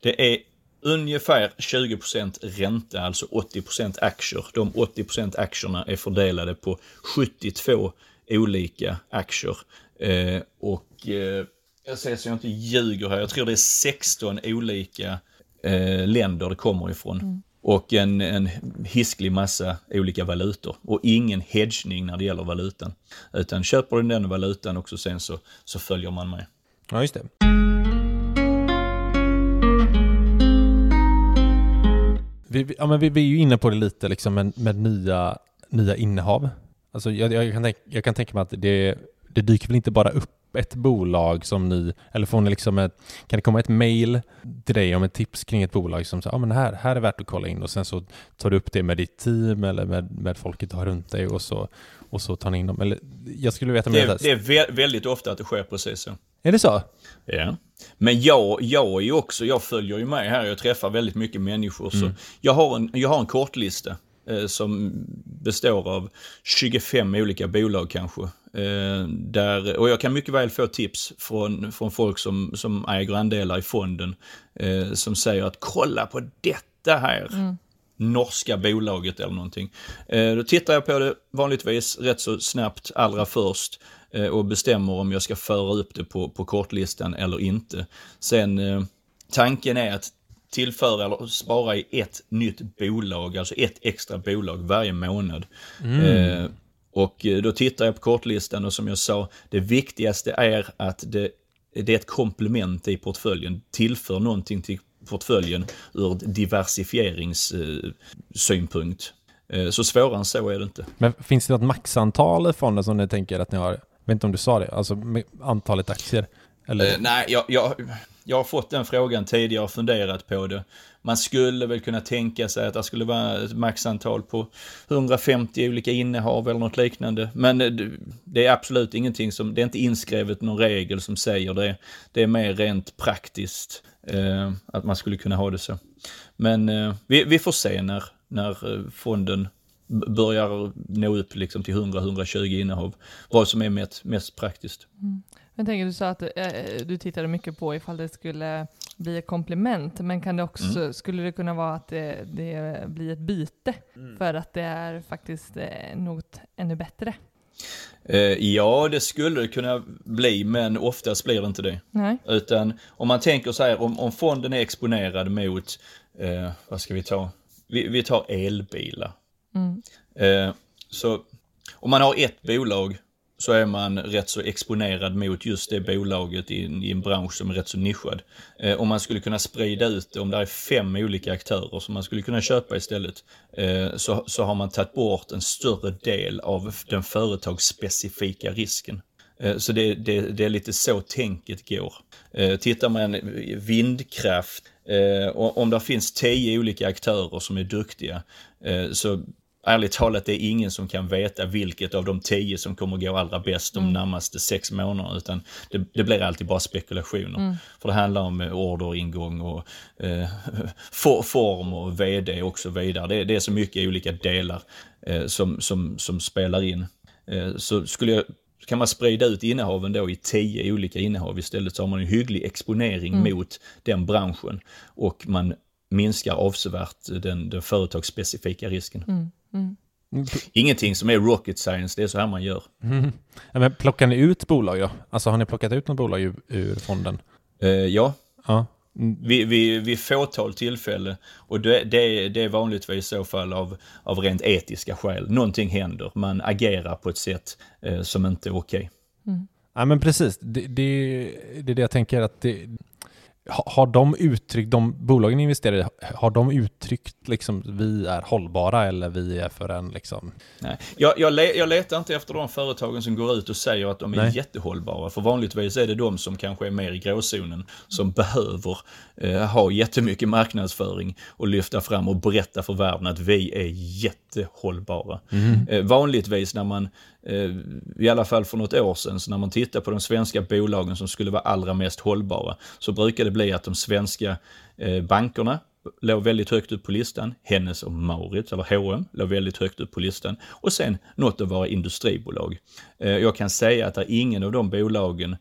Det är ungefär 20% ränta, alltså 80% aktier. De 80% aktierna är fördelade på 72 olika aktier. Eh, och eh, jag säger så jag inte ljuger här, jag tror det är 16 olika eh, länder det kommer ifrån. Mm. Och en, en hisklig massa olika valutor. Och ingen hedgning när det gäller valutan. Utan köper du den valutan och sen så, så följer man med. Ja, just det. Vi, ja, men vi, vi är ju inne på det lite liksom med, med nya, nya innehav. Alltså jag, jag, kan tänka, jag kan tänka mig att det, det dyker väl inte bara upp ett bolag som ni, eller får ni liksom ett, kan det komma ett mail till dig om ett tips kring ett bolag som säger, ja ah, men här, här är värt att kolla in och sen så tar du upp det med ditt team eller med, med folket du har runt dig och så, och så tar ni in dem. Eller, jag skulle veta mer. Det, det är väldigt ofta att det sker precis så. Är det så? Ja. Men jag, jag är ju också, jag följer ju med här, jag träffar väldigt mycket människor. Mm. Så jag, har en, jag har en kortlista som består av 25 olika bolag kanske. Eh, där, och jag kan mycket väl få tips från, från folk som, som äger andelar i fonden. Eh, som säger att kolla på detta här. Mm. Norska bolaget eller någonting. Eh, då tittar jag på det vanligtvis rätt så snabbt allra först. Eh, och bestämmer om jag ska föra upp det på, på kortlistan eller inte. Sen eh, tanken är att tillföra eller spara i ett nytt bolag, alltså ett extra bolag varje månad. Mm. Eh, och då tittar jag på kortlistan och som jag sa, det viktigaste är att det, det är ett komplement i portföljen, tillför någonting till portföljen ur diversifieringssynpunkt. Så svårare än så är det inte. Men finns det något maxantal i fonden som ni tänker att ni har? Jag vet inte om du sa det, alltså antalet aktier? Eller? Uh, nej, jag, jag, jag har fått den frågan tidigare och funderat på det. Man skulle väl kunna tänka sig att det skulle vara ett maxantal på 150 olika innehav eller något liknande. Men eh, det, är absolut ingenting som, det är inte inskrivet någon regel som säger det. Det är mer rent praktiskt eh, att man skulle kunna ha det så. Men eh, vi, vi, får se när, när eh, fonden börjar nå upp liksom till 100-120 innehav. Vad som är mest, mest praktiskt. Mm. Jag tänker, du sa att eh, du tittade mycket på ifall det skulle bli ett komplement, men kan det också, mm. skulle det kunna vara att det, det blir ett byte mm. för att det är faktiskt eh, något ännu bättre? Eh, ja, det skulle det kunna bli, men oftast blir det inte det. Nej. Utan om man tänker så här, om, om fonden är exponerad mot, eh, vad ska vi ta? Vi, vi tar elbilar. Mm. Eh, så om man har ett bolag så är man rätt så exponerad mot just det bolaget i, i en bransch som är rätt så nischad. Eh, om man skulle kunna sprida ut det, om det är fem olika aktörer som man skulle kunna köpa istället, eh, så, så har man tagit bort en större del av den företagsspecifika risken. Eh, så det, det, det, är lite så tänket går. Eh, tittar man vindkraft, eh, om det finns tio olika aktörer som är duktiga, så ärligt talat, det är ingen som kan veta vilket av de tio som kommer gå allra bäst de mm. närmaste sex månaderna, utan det, det, blir alltid bara spekulationer. Mm. För det handlar om orderingång och eh, for, form och vd och så vidare. Det, det är så mycket olika delar eh, som, som, som spelar in. Eh, så skulle jag kan man sprida ut innehaven då i tio olika innehav istället så har man en hygglig exponering mm. mot den branschen och man minskar avsevärt den, den företagsspecifika risken. Mm. Mm. Ingenting som är rocket science, det är så här man gör. Mm. Men plockar ni ut bolag då? Alltså har ni plockat ut något bolag ur, ur fonden? Uh, ja. ja. Vid, vid, vid fåtal tillfälle. Och det, det, det är vanligtvis i så fall av, av rent etiska skäl. Någonting händer, man agerar på ett sätt eh, som inte är okej. Okay. Mm. Ja men precis, det, det, det är det jag tänker att det, har de uttryckt, de bolagen investerar i, har de uttryckt liksom vi är hållbara eller vi är för en liksom? Nej, jag, jag, le, jag letar inte efter de företagen som går ut och säger att de är Nej. jättehållbara. För vanligtvis är det de som kanske är mer i gråzonen som behöver eh, ha jättemycket marknadsföring och lyfta fram och berätta för världen att vi är jättehållbara. Mm. Eh, vanligtvis när man Eh, i alla fall för något år sedan, så när man tittar på de svenska bolagen som skulle vara allra mest hållbara, så brukar det bli att de svenska eh, bankerna låg väldigt högt upp på listan. Hennes och Maurits, eller H&M låg väldigt högt upp på listan. Och sen något av våra industribolag. Eh, jag kan säga att det är ingen av de bolagen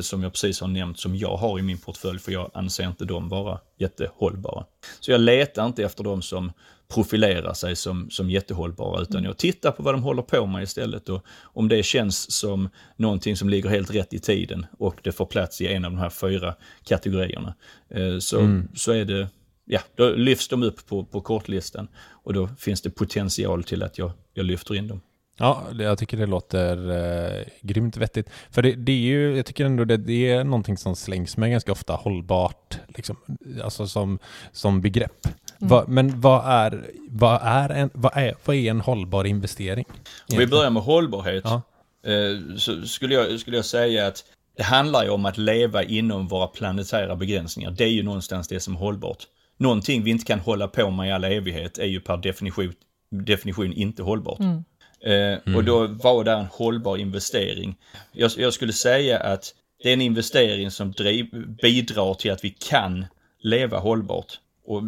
som jag precis har nämnt, som jag har i min portfölj, för jag anser inte dem vara jättehållbara. Så jag letar inte efter dem som profilerar sig som, som jättehållbara, utan jag tittar på vad de håller på med istället och om det känns som någonting som ligger helt rätt i tiden och det får plats i en av de här fyra kategorierna, eh, så, mm. så är det ja, då lyfts de upp på, på kortlistan och då finns det potential till att jag, jag lyfter in dem. Ja, jag tycker det låter eh, grymt vettigt. För det, det, är ju, jag tycker ändå det, det är någonting som slängs med ganska ofta hållbart, liksom, alltså som, som begrepp. Mm. Va, men vad är, vad, är en, vad, är, vad är en hållbar investering? Om vi börjar med hållbarhet, ja. eh, så skulle jag, skulle jag säga att det handlar ju om att leva inom våra planetära begränsningar. Det är ju någonstans det som är hållbart. Någonting vi inte kan hålla på med i all evighet är ju per definition, definition inte hållbart. Mm. Eh, mm. Och då var det en hållbar investering. Jag, jag, skulle säga att det är en investering som driv, bidrar till att vi kan leva hållbart. Och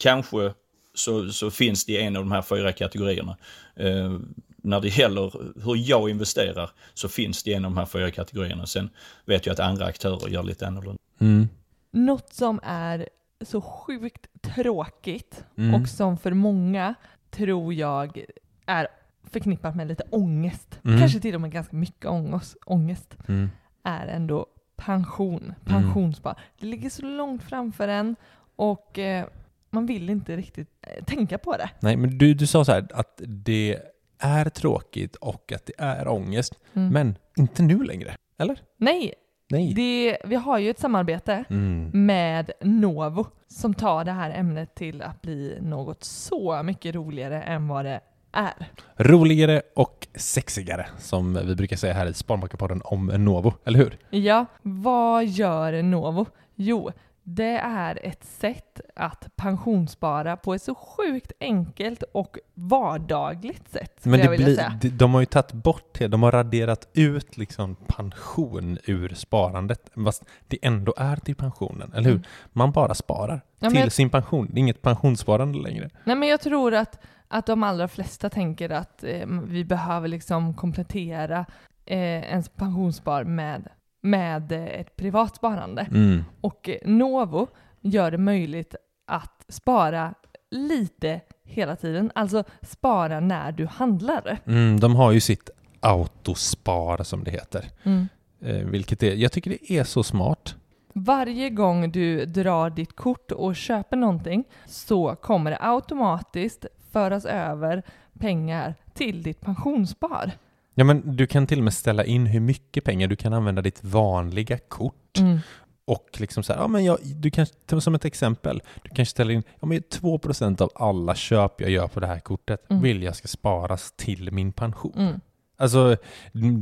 kanske så, så finns det i en av de här fyra kategorierna. Eh, när det gäller hur jag investerar så finns det i en av de här fyra kategorierna. Sen vet jag att andra aktörer gör lite annorlunda. Mm. Något som är så sjukt tråkigt mm. och som för många tror jag är förknippat med lite ångest, mm. kanske till och med ganska mycket ångest, ångest mm. är ändå pension, mm. pensionsspar. Det ligger så långt framför en och eh, man vill inte riktigt eh, tänka på det. Nej, men du, du sa så här att det är tråkigt och att det är ångest, mm. men inte nu längre, eller? Nej, Nej. Det, vi har ju ett samarbete mm. med Novo som tar det här ämnet till att bli något så mycket roligare än vad det är. Roligare och sexigare, som vi brukar säga här i Sparmakarpodden om Novo, eller hur? Ja, vad gör Novo? Jo, det är ett sätt att pensionsspara på ett så sjukt enkelt och vardagligt sätt. Men det blir, de har ju tagit bort det, de har raderat ut liksom pension ur sparandet, fast det ändå är till pensionen, eller hur? Mm. Man bara sparar ja, till jag... sin pension, det är inget pensionssparande längre. Nej men jag tror att, att de allra flesta tänker att eh, vi behöver liksom komplettera eh, ens pensionsspar med med ett privat sparande. Mm. Och Novo gör det möjligt att spara lite hela tiden, alltså spara när du handlar. Mm, de har ju sitt autospar som det heter. Mm. Eh, vilket är, jag tycker det är så smart. Varje gång du drar ditt kort och köper någonting så kommer det automatiskt föras över pengar till ditt pensionsspar. Ja, men du kan till och med ställa in hur mycket pengar du kan använda ditt vanliga kort. Mm. Och liksom så här, ja men jag, du kan, som ett exempel, du kanske ställer in, ja men 2% av alla köp jag gör på det här kortet mm. vill jag ska sparas till min pension. Mm. Alltså,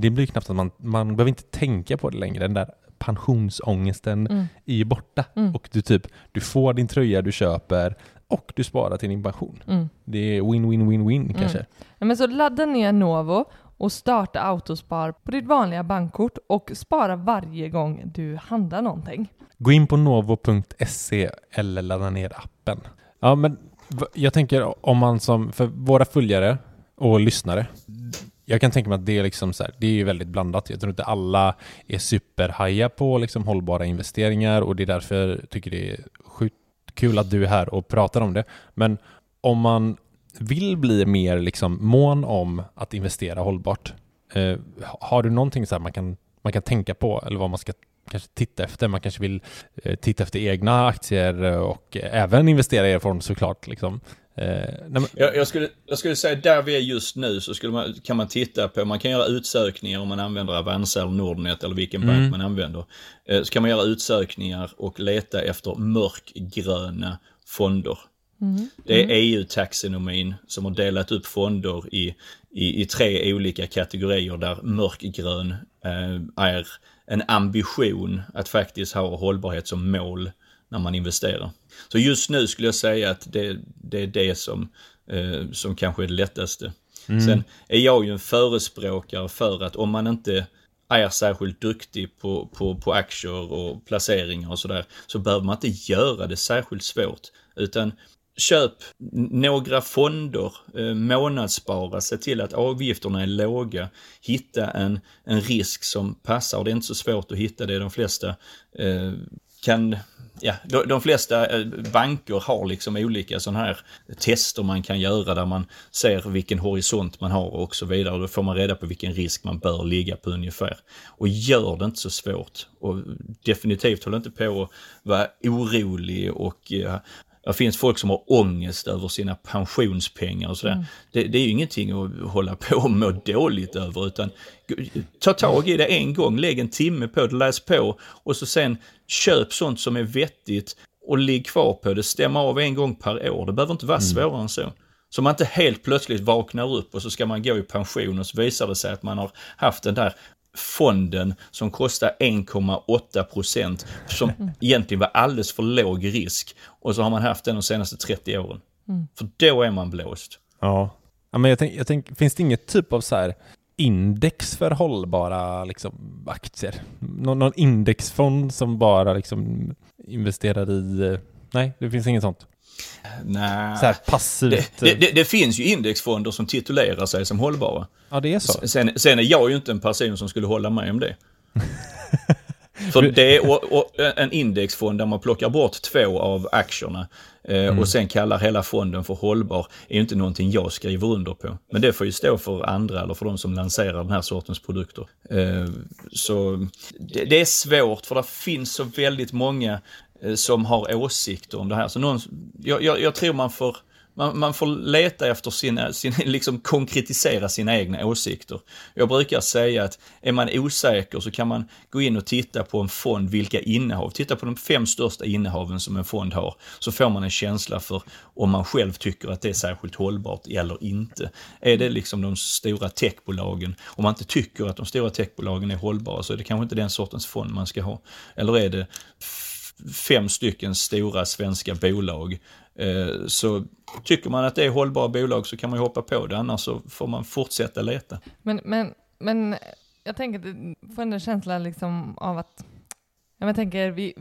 det blir knappt att man, man behöver inte tänka på det längre. Den där pensionsångesten mm. är ju borta. Mm. Och du typ, du får din tröja du köper och du sparar till din pension. Mm. Det är win-win-win-win mm. kanske. Ja, men så ladda ner Novo och starta autospar på ditt vanliga bankkort och spara varje gång du handlar någonting. Gå in på novo.se eller ladda ner appen. Ja, men jag tänker om man som, för våra följare och lyssnare, jag kan tänka mig att det är liksom så här, det är ju väldigt blandat. Jag tror inte alla är superhaja på liksom hållbara investeringar och det är därför jag tycker det är sjukt kul att du är här och pratar om det. Men om man vill bli mer liksom mån om att investera hållbart, eh, har du någonting så man kan, man kan tänka på eller vad man ska kanske titta efter? Man kanske vill eh, titta efter egna aktier och även investera i er form såklart. Liksom. Eh, jag, jag, skulle, jag skulle säga där vi är just nu så skulle man, kan man titta på, man kan göra utsökningar om man använder Avanza eller Nordnet eller vilken mm. bank man använder. Eh, så kan man göra utsökningar och leta efter mörkgröna fonder. Mm. Det är EU-taxonomin som har delat upp fonder i, i, i tre olika kategorier där mörkgrön eh, är en ambition att faktiskt ha hållbarhet som mål när man investerar. Så just nu skulle jag säga att det, det är det som, eh, som kanske är det lättaste. Mm. Sen är jag ju en förespråkare för att om man inte är särskilt duktig på, på, på aktier och placeringar och sådär, så behöver man inte göra det särskilt svårt. Utan köp några fonder, eh, månadsspara, se till att avgifterna är låga, hitta en, en risk som passar. Det är inte så svårt att hitta det. De flesta eh, kan ja, de, de, flesta eh, banker har liksom olika sådana här tester man kan göra där man ser vilken horisont man har och så vidare. Då får man reda på vilken risk man bör ligga på ungefär. Och gör det inte så svårt. Och definitivt håll inte på att vara orolig och det finns folk som har ångest över sina pensionspengar och sådär. Mm. Det, det, är ju ingenting att hålla på och må dåligt över utan ta tag i det en gång, lägg en timme på det, läs på och så sen köp sånt som är vettigt och ligg kvar på det, stämma av en gång per år. Det behöver inte vara mm. svårare än så. Så man inte helt plötsligt vaknar upp och så ska man gå i pension och så visar det sig att man har haft den där fonden som kostar 1,8 procent som egentligen var alldeles för låg risk och så har man haft den de senaste 30 åren. Mm. För då är man blåst. Ja, ja men jag tänker, jag tänk, finns det inget typ av så här index för hållbara liksom, aktier? Nå någon indexfond som bara liksom investerar i... Eh, nej, det finns inget sånt. Nej. Så här passivt. Det, det, det, finns ju indexfonder som titulerar sig som hållbara. Ja, det är så. Sen, sen är jag ju inte en person som skulle hålla med om det. För det och, och en indexfond där man plockar bort två av aktierna eh, mm. och sen kallar hela fonden för hållbar är ju inte någonting jag skriver under på. Men det får ju stå för andra eller för de som lanserar den här sortens produkter. Eh, så det, det, är svårt för det finns så väldigt många Eh, Eh, som har åsikter om det här. Så någon, jag, jag, jag tror man får, man, man, får leta efter sina, eh, sina, liksom konkretisera sina egna åsikter. Jag brukar säga att är man osäker så kan man gå in och titta på en fond, vilka innehav, titta på de fem största innehaven som en fond har, så får man en känsla för om man själv tycker att det är särskilt hållbart eller inte. Är det liksom de stora techbolagen, om man inte tycker att de stora techbolagen är hållbara så är det kanske inte den sortens fond man ska ha. Eller är det fem stycken stora svenska bolag. Eh, så tycker man att det är hållbara bolag så kan man ju hoppa på det, annars så får man fortsätta leta. Men, men, men jag tänker, får ändå känsla liksom av att jag tänker, vi,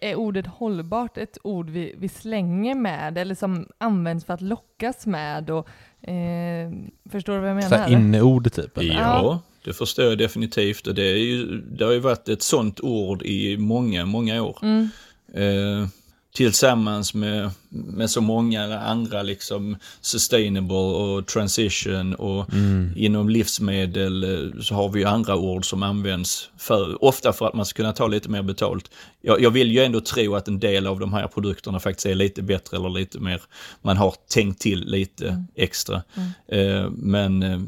är ordet hållbart ett ord vi, vi slänger med eller som används för att lockas med? Och, eh, förstår du vad jag menar? Så inneord typ? Eller? Ja, det förstår jag definitivt. Och det, är ju, det har ju varit ett sånt ord i många, många år. Mm. Eh, tillsammans med, med så många andra liksom sustainable och transition och mm. inom livsmedel eh, så har vi ju andra ord som används för, ofta för att man ska kunna ta lite mer betalt. Jag, jag vill ju ändå tro att en del av de här produkterna faktiskt är lite bättre eller lite mer, man har tänkt till lite mm. extra. Mm. Eh, men... Eh,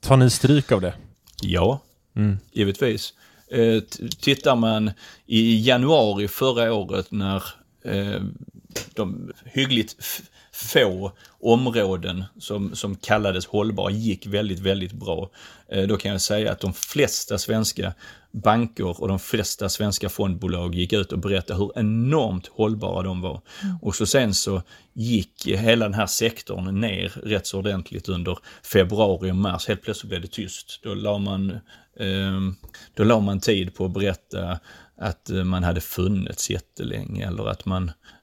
Tar ni stryk av det? Ja, mm. givetvis. Eh, tittar man i januari förra året när eh, de hyggligt få områden som, som kallades hållbara gick väldigt, väldigt bra. Eh, då kan jag säga att de flesta svenska banker och de flesta svenska fondbolag gick ut och berättade hur enormt hållbara de var. Mm. Och så sen så gick hela den här sektorn ner rätt så ordentligt under februari och mars. Helt plötsligt blev det tyst. Då la man, eh, då la man tid på att berätta att man hade funnits jättelänge eller att man Eh,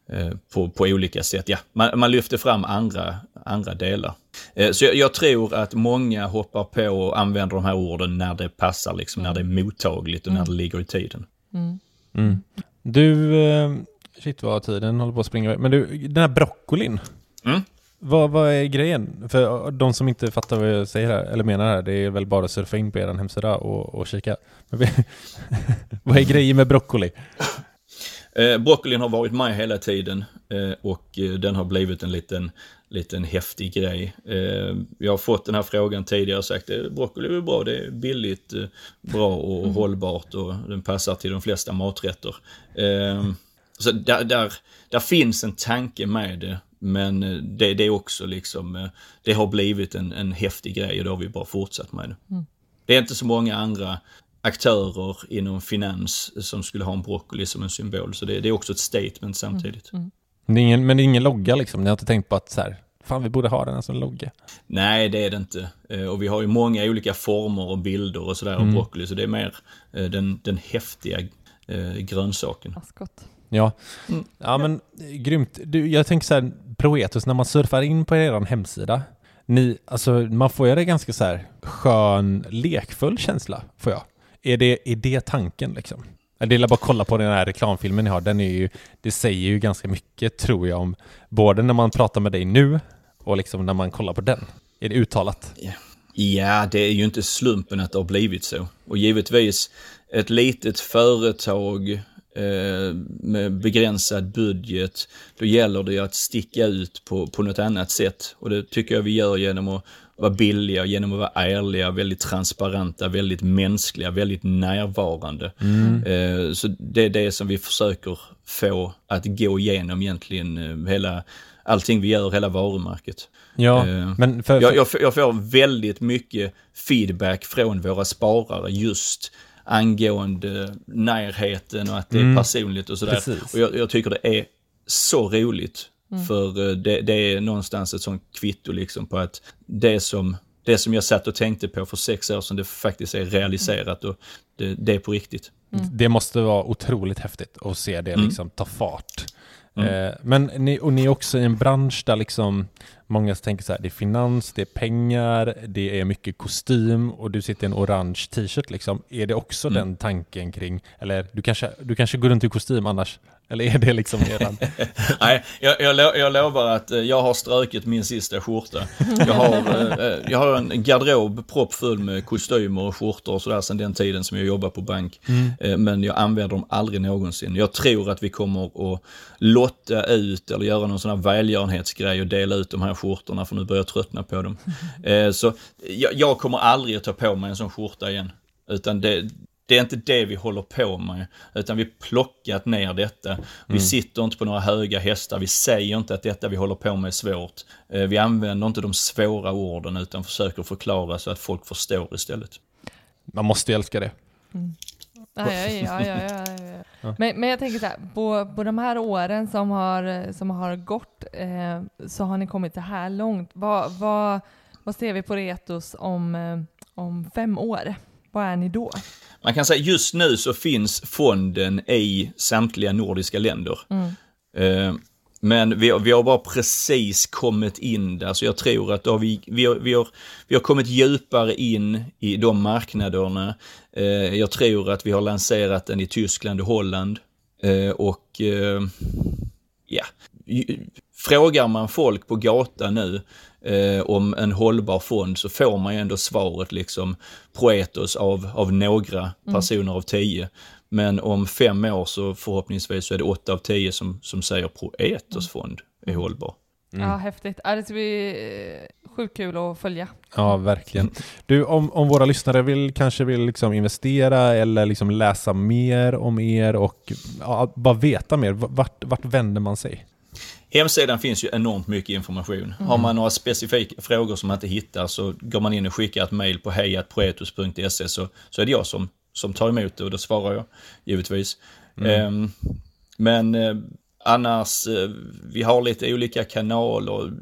på, på olika sätt. Ja, man, man lyfter fram andra, andra delar. Eh, så jag, jag, tror att många hoppar på och använder de här orden när det passar, liksom, när det är mottagligt och mm. när det ligger i tiden. Mm. Mm. Du, eh, shit vad tiden håller på att springa men du, den här broccolin. Mm. Vad, vad är grejen? För de som inte fattar vad jag säger här, eller menar här, det är väl bara att surfa in på er hemsida och, och kika. vad är grejen med broccoli? Eh, broccolin har varit med hela tiden eh, och eh, den har blivit en liten, liten häftig grej. Eh, jag har fått den här frågan tidigare och sagt att eh, broccoli är bra, det är billigt, eh, bra och mm. hållbart och den passar till de flesta maträtter. så där, där, där, finns en tanke med det, men det, det är också liksom, det har blivit en, en häftig grej och då har vi bara fortsatt med det. Mm. Det är inte så många andra aktörer inom finans som skulle ha en broccoli som en symbol. Så det, det är också ett statement samtidigt. Mm. Mm. Det ingen, men det är ingen logga liksom? Ni har inte tänkt på att så här, fan vi borde ha den som logga? Nej, det är det inte. Eh, och vi har ju många olika former och bilder och sådär mm. av broccoli, så det är mer eh, den, den häftiga eh, grönsaken. Askott. Ja, mm. ja men grymt. Du, jag tänker så här, Proetus, när man surfar in på er hemsida, ni, alltså man får ju det ganska så här skön, lekfull känsla, får jag. Är det, är det tanken liksom? Det är bara kolla på den här reklamfilmen ni har, den är ju, det säger ju ganska mycket tror jag om, både när man pratar med dig nu och liksom när man kollar på den. Är det uttalat? Ja, det är ju inte slumpen att det har blivit så. Och givetvis, ett litet företag eh, med begränsad budget, då gäller det ju att sticka ut på, på något annat sätt. Och det tycker jag vi gör genom att vara billiga, genom att vara ärliga, väldigt transparenta, väldigt mänskliga, väldigt närvarande. Mm. Eh, så det är det som vi försöker få att gå igenom egentligen eh, hela, allting vi gör, hela varumärket. Ja, Eh, men för, Jag, jag, f- jag får väldigt mycket feedback från våra sparare just angående närheten och att det är Mm. personligt och sådär. Precis. Och jag, jag tycker det är så roligt. För eh, det, det är någonstans ett sånt kvitto liksom på att det som, det som jag satt och tänkte på för sex år sedan, det faktiskt är realiserat och det, det är på riktigt. Det måste vara otroligt häftigt att se det Mm. liksom ta fart. Mm. Eh, men ni, och ni är också i en bransch där liksom många tänker så här, det är finans, det är pengar, det är mycket kostym och du sitter i en orange t-shirt liksom. Är det också Mm. den tanken kring, eller du kanske, du kanske går runt i kostym annars? Eller är det liksom eran? Nej, jag, jag, lo- jag lovar att eh, jag har strökit min sista skjorta. Jag har, eh, eh, jag har en garderob proppfull med kostymer och skjortor och sådär sedan den tiden som jag jobbar på bank. Eh, Men jag använder dem aldrig någonsin. Jag tror att vi kommer att lotta ut eller göra någon sån här välgörenhetsgrej och dela ut de här skjortorna för nu börjar jag tröttna på dem. Eh, Så jag, jag kommer aldrig att ta på mig en sån skjorta igen. Utan det, det är inte det vi håller på med, utan vi plockat ner detta. Vi sitter inte på några höga hästar, vi säger inte att detta vi håller på med är svårt. Eh, Vi använder inte de svåra orden utan försöker förklara så att folk förstår istället. Man måste älska det. Ja, ja, ja, ja, ja, ja. Men, men jag tänker så här, på, på de här åren som har, som har gått eh, så har ni kommit så här långt. Vad, vad, vad ser vi på Retos om, eh, om fem år? Vad är ni då? Man kan säga just nu så finns fonden i samtliga nordiska länder. Eh, Men vi har, vi har bara precis kommit in där, så jag tror att vi, vi, har, vi, har, vi har kommit djupare in i de marknaderna. Eh, Jag tror att vi har lanserat den i Tyskland och Holland. Eh, Och ja, frågar man folk på gatan nu eh, om en hållbar fond så får man ju ändå svaret liksom Proetos av, av några personer av tio. Men om fem år så förhoppningsvis så är det åtta av tio som, som säger Proetos fond är hållbar. Ja, häftigt. Ja, det ska bli eh, sjukt kul att följa. Ja, verkligen. Du, om, om våra lyssnare vill, kanske vill liksom investera eller liksom läsa mer om er och ja, bara veta mer, vart, vart vänder man sig? Hemsidan finns ju enormt mycket information. Har man några specifika frågor som man inte hittar så går man in och skickar ett mail på hejatproetus.se så, så är det jag som, som tar emot det och då svarar jag givetvis. Ehm, men eh, annars, eh, vi har lite olika kanaler.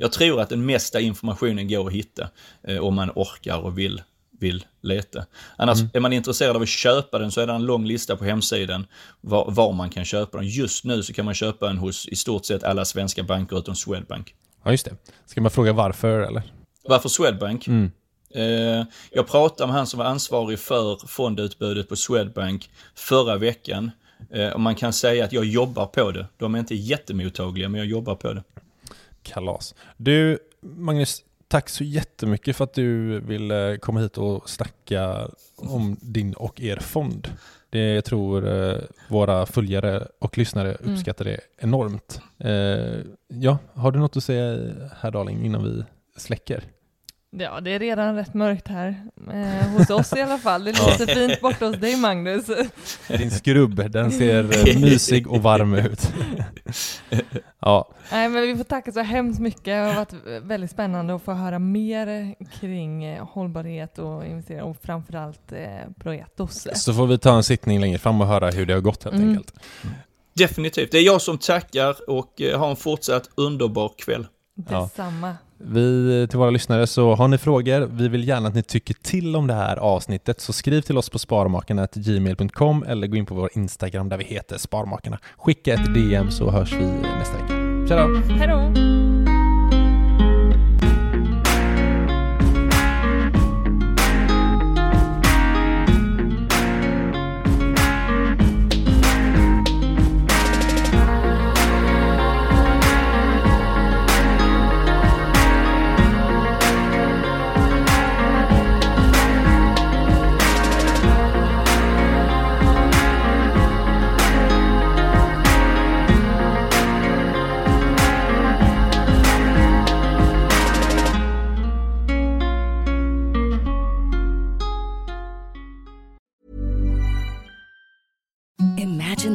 Jag tror att den mesta informationen går att hitta eh, om man orkar och vill, vill leta. Annars är man intresserad av att köpa den så är det en lång lista på hemsidan var, var man kan köpa den. Just nu så kan man köpa den hos i stort sett alla svenska banker utom Swedbank. Ja, just det. Ska man fråga varför eller? Varför Swedbank? Mm. Eh, jag pratade med han som var ansvarig för fondutbudet på Swedbank förra veckan. Eh, och man kan säga att jag jobbar på det. De är inte jättemottagliga, men jag jobbar på det. Kalas. Du, Magnus, tack så jättemycket för att du ville komma hit och snacka om din och er fond. Det jag tror eh, våra följare och lyssnare uppskattar det enormt. Eh, ja, har du något att säga herr Darling innan vi släcker? Ja, det är redan rätt mörkt här. Eh, hos oss i alla fall. Det lyser fint borta hos dig Magnus. Din skrubb, den ser eh, mysig och varm ut. ja, Nej, men vi får tacka så hemskt mycket. Det har varit väldigt spännande att få höra mer kring eh, hållbarhet och investering och framförallt eh, Proetos. så får vi ta en sittning längre fram och höra hur det har gått helt Mm. enkelt. Definitivt. Det är jag som tackar och eh, har en fortsatt underbar kväll. Ja. Vi, eh, till våra lyssnare, så har ni frågor, vi vill gärna att ni tycker till om det här avsnittet, så skriv till oss på sparmakarna.gmail.com eller gå in på vår Instagram där vi heter Sparmakarna. Skicka ett DM så hörs vi nästa vecka. Tja då! Hej då!